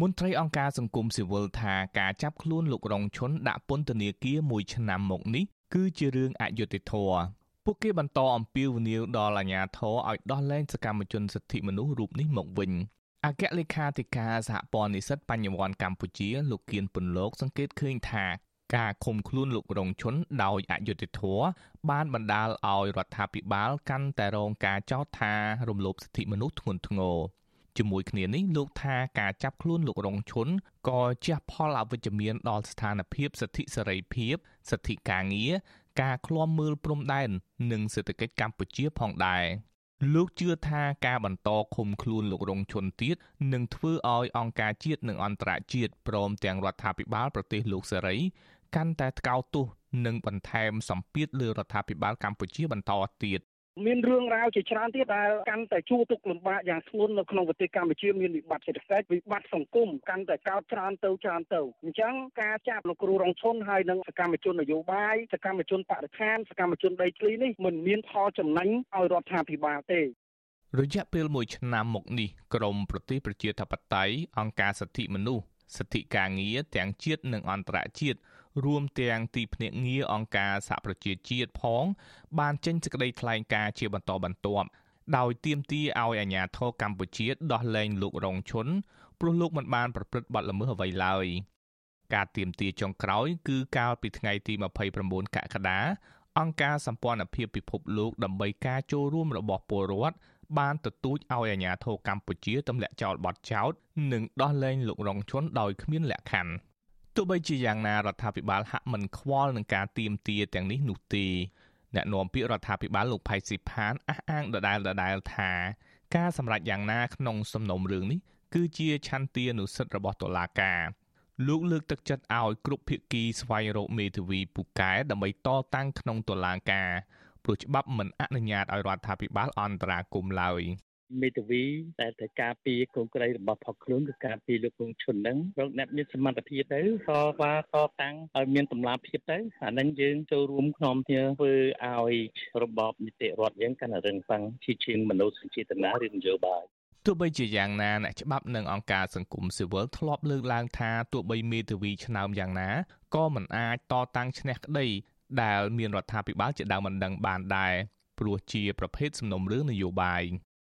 មន្ត្រីអង្គការសង្គមស៊ីវិលថាការចាប់ខ្លួនលោករងឈុនដាក់ពន្ធនាគារមួយឆ្នាំមកនេះគឺជារឿងអយុត្តិធម៌ពួកគេបន្តអំពាវនាវដល់អាជ្ញាធរឲ្យដោះលែងសកម្មជនសិទ្ធិមនុស្សរូបនេះមកវិញអគ្គលេខាធិការសហព័ន្ធនិស្សិតបញ្ញវន្តកម្ពុជាលោកគៀនពុនលោកសង្កេតឃើញថាការឃុំខ្លួនលោករងឈុនដោយអយុត្តិធម៌បានបណ្ដាលឲ្យរដ្ឋាភិបាលកាន់តែរងការចោទថារំលោភសិទ្ធិមនុស្សធ្ងន់ធ្ងរ ជាមួយគ្នានេះលោកថាការចាប់ខ្លួនលោករងឈុនក៏ជះផលអវិជ្ជមានដល់ស្ថានភាពសិទ្ធិសេរីភាពសិទ្ធិការងារការឃ្លាំមើលព្រំដែននិងសេដ្ឋកិច្ចកម្ពុជាផងដែរលោកជឿថាការបន្តឃុំខ្លួនលោករងឈុនទៀតនឹងធ្វើឲ្យអង្គការជាតិនិងអន្តរជាតិព្រមទាំងរដ្ឋាភិបាលប្រទេសលោកសេរីកាន់តែថ្កោលទោសនិងបន្ថែមសម្ពាធលើរដ្ឋាភិបាលកម្ពុជាបន្តទៀត មានរឿងរ៉ាវជាច្រើនទៀតដែលកាន់តែជួបទុក្ខលំបាកយ៉ាងធ្ងន់នៅក្នុងប្រទេសកម្ពុជាមានវិបត្តិសេដ្ឋកិច្ចវិបត្តិសង្គមកាន់តែកោតច្រើនទៅច្រើនទៅអញ្ចឹងការចាប់លោកគ្រូរងឈុនហើយនិងសកម្មជននយោបាយសកម្មជនបរិស្ថានសកម្មជនដីធ្លីនេះមិនមានផលចំណេញឲ្យរដ្ឋាភិបាលទេរយៈពេល1ឆ្នាំមកនេះក្រមប្រទេសប្រជាធិបតេយ្យអង្គការសិទ្ធិមនុស្សសិទ្ធិការងារទាំងជាតិនិងអន្តរជាតិ រួមទាំងទីភ្នាក់ងារអង្គការសហប្រជាជាតិផង បានចេញសេចក្តីថ្លែងការណ៍ជាបន្តបន្ទាប់ដោយទាមទារឲ្យអាជ្ញាធរកម្ពុជាដោះលែងលោករងឈុនព្រោះលោកមិនបានប្រព្រឹត្តបទល្មើសអ្វីឡើយការទាមទារចុងក្រោយគឺកាលពីថ្ងៃទី29កក្កដាអង្គការសម្ព័ន្ធភាពពិភពលោកដើម្បីការចូលរួមរបស់ពលរដ្ឋបានទទូចឲ្យអាជ្ញាធរកម្ពុជាទម្លាក់ចោលបទចោទនិងដោះលែងលោករងឈុនដោយគ្មានលក្ខខណ្ឌ ទោះបីជាយ៉ាងណារដ្ឋាភិបាលហាក់មិនខ្វល់នឹងការទៀមទាទាំងនេះនោះទេអ្នកនាំពាក្យរដ្ឋាភិបាលលោកផៃស៊ីផានអះអាងដដែលដដែលថាការសម្រេចយ៉ាងណាក្នុងសំណុំរឿងនេះគឺជាឆន្ទានុសិទ្ធិរបស់តុលាការលោកលើកទឹកចិត្តឲ្យគ្រប់ភាគីស្វែងរកមេធាវីពូកែដើម្បីតតាំងក្នុងតុលាការព្រោះច្បាប់មិនអនុញ្ញាតឲ្យរដ្ឋាភិបាលអន្តរាគមន៍ឡើយ មេធាវីតែទៅការពារកូនក្រីរបស់ផកខ្លួនគឺការពារលោកពងឈុនហ្នឹងរកអ្នកមានសមត្ថភាពទៅក៏ថាតតាំងឲ្យមានតម្លាភាពទៅអាហ្នឹងយើងចូលរួមក្នុងគ្នាធ្វើឲ្យរបបនីតិរដ្ឋយើងកាន់តែរឹងប៉ឹងជាជាងមនោសញ្ចេតនាឬនយោបាយទោះបីជាយ៉ាងណាអ្នកច្បាប់និងអង្គការសង្គមស៊ីវិលធ្លាប់លើកឡើងថាទោះបីមេធាវីឆ្នើមយ៉ាងណាក៏មិនអាចតតាំងឈ្នះក្តីដែលមានរដ្ឋាភិបាលជាដើមមិនដឹងបានដែរព្រោះជាប្រភេទសំណុំរឿងនយោបាយ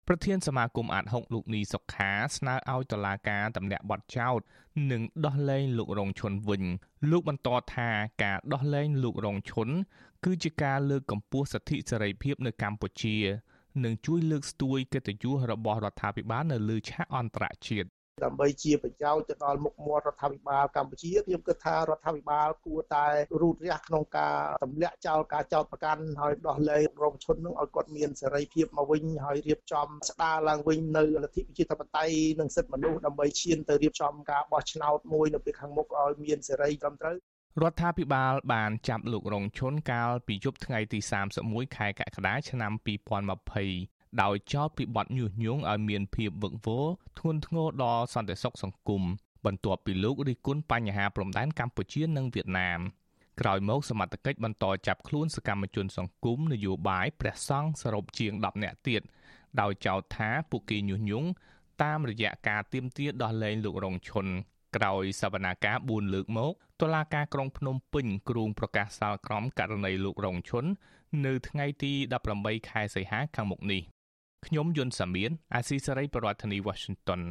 ប្រធានសមាគមអាត6លោកនីសុខាស្នើឲ្យតុលាការទម្លាក់បទចោទនិងដោះលែងលោករងឈុនវិញ លោកបន្តថាការដោះលែងលោករងឈុនគឺជាការលើកកម្ពស់សិទ្ធិសេរីភាពនៅកម្ពុជា និងជួយលើកស្ទួយកិត្តិយសរបស់រដ្ឋាភិបាលនៅលើឆាកអន្តរជាតិ ដើម្បីជាប្រយោជន៍ទៅដល់មុខមាត់រដ្ឋាភិបាលកម្ពុជាខ្ញុំគិតថារដ្ឋាភិបាលគួរតែរូតរះក្នុងការទម្លាក់ចោលការចោទប្រកាន់ហើយដោះលែងរងឈុននឹងឲ្យគាត់មានសេរីភាពមកវិញហើយរៀបចំស្ដារឡើងវិញនៅលទ្ធិប្រជាធិបតេយ្យនិងសិទ្ធិមនុស្សដើម្បីឈានទៅរៀបចំការបោះឆ្នោតមួយនៅពេលខាងមុខឲ្យមានសេរីត្រឹមត្រូវរដ្ឋាភិបាលបានចាប់លោករងឈុនកាលពីយប់ថ្ងៃទី31ខែកក្កដាឆ្នាំ2020 ដោយចោទពីបទញុះញង់ឲ្យមានភាពវឹកវរធ្ងន់ធ្ងរដល់សន្តិសុខសង្គមបន្ទាប់ពីលោករិះគន់បញ្ហាព្រំដែនកម្ពុជានិងវៀតណាមក្រោយមកសមត្ថកិច្ចបន្តចាប់ខ្លួនសកម្មជនសង្គមនយោបាយព្រះសង្ឃសរុបជាង10នាក់ទៀតដោយចោទថាពួកគេញុះញង់តាមរយៈការទាមទារដោះលែងលោករងឈុនក្រោយសវនាការ4លើកមកតុលាការក្រុងភ្នំពេញគ្រងប្រកាសសាលក្រមករណីលោករងឈុននៅថ្ងៃទី18ខែសីហាខាងមុខនេះ ខ្ញុំយុនសាមៀនអាស៊ីសេរីប្រធានាធិបតី Washington